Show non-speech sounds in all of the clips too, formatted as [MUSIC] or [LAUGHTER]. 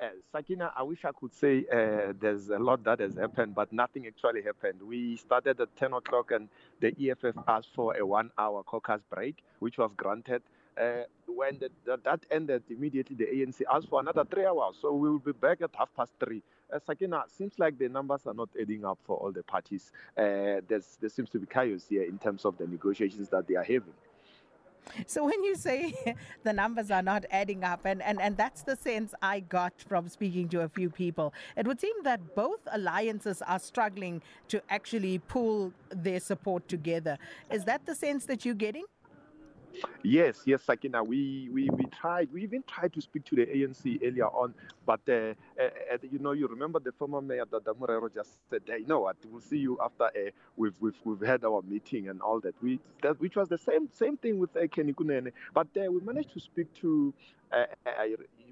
Uh, Sakina, I wish I could say uh, there's a lot that has happened, but nothing actually happened. We started at 10 o'clock, and the EFF asked for a one hour caucus break, which was granted. Uh, when the, the, that ended, immediately the ANC asked for another three hours. So we will be back at half past three. Uh, Sakina, seems like the numbers are not adding up for all the parties. Uh, there seems to be chaos here in terms of the negotiations that they are having. [LAUGHS] So when you say [LAUGHS] the numbers are not adding up, and, and, and that's the sense I got from speaking to a few people, it would seem that both alliances are struggling to actually pull their support together. Is that the sense that you're getting? Yes, yes, Sakina. We, we we tried. We even tried to speak to the ANC earlier on, but uh, uh, uh, you know, you remember the former mayor Dada Morero just said, "Hey, you know what? We'll see you after uh, we've we've we've had our meeting and all that." We that which was the same same thing with uh, Kenny Kunene, but uh, we managed to speak to. Uh, uh,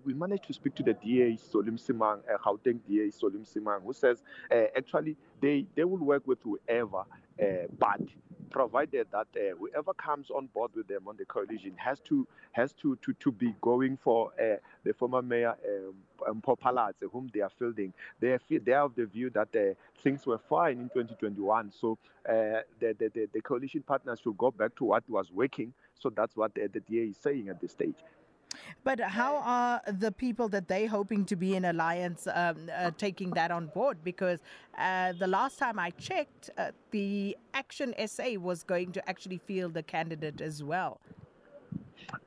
we managed to speak to the DA Solim Simang, uh, Gauteng DA Solim Simang, who says uh, actually they they will work with whoever, uh, but provided that uh, whoever comes on board with them on the coalition has to has to to, to be going for uh, the former mayor um, Mpho whom they are fielding. They are, they are of the view that uh, things were fine in 2021, so uh, the, the, the, the coalition partners should go back to what was working. So that's what the, the DA is saying at this stage. But how are the people that they hoping to be in alliance um, uh, taking that on board? Because uh, the last time I checked, uh, the Action SA was going to actually field the candidate as well.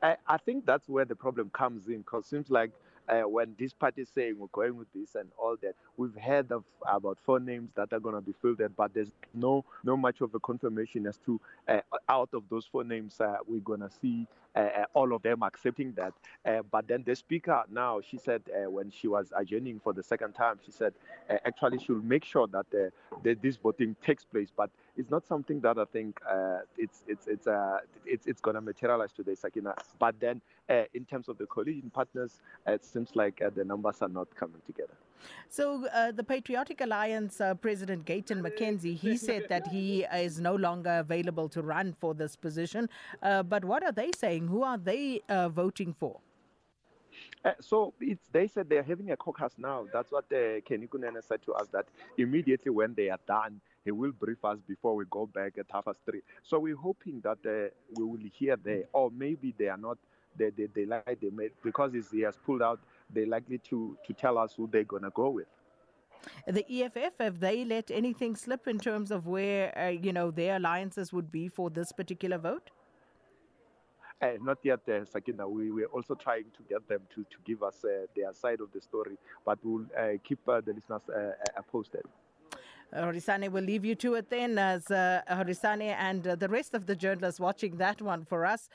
I, I think that's where the problem comes in because it seems like uh, when this party is saying we're going with this and all that, we've heard of about four names that are going to be fielded, but there's no no much of a confirmation as to uh, out of those four names uh, we're going to see uh, uh, all of them accepting that. Uh, but then the speaker now, she said when she was adjourning for the second time, she said actually she'll make sure that, that this voting takes place. But it's not something that I think it's it's it's it's it's going to materialize today, Sakina. But then in terms of the coalition partners, it seems like the numbers are not coming together. So uh, the Patriotic Alliance uh, President Gayton McKenzie, he said that he [LAUGHS] is no longer available to run for this position. Uh, but what are they saying? Who are they uh, voting for? Uh, so they said they're having a caucus now. That's what uh, Kenny Kunene said to us that immediately when they are done, he will brief us before we go back at half past three. So we're hoping that uh, we will hear there, or maybe they are not. They they, they like they made because he has pulled out they're likely to, to tell us who they're going to go with. The EFF, have they let anything slip in terms of where, uh, you know, their alliances would be for this particular vote? Uh, not yet, uh, Sakina. We were also trying to get them to, to give us uh, their side of the story, but we'll uh, keep uh, the listeners uh, posted. Horisane, we'll leave you to it then as Horisane and the rest of the journalists watching that one for us.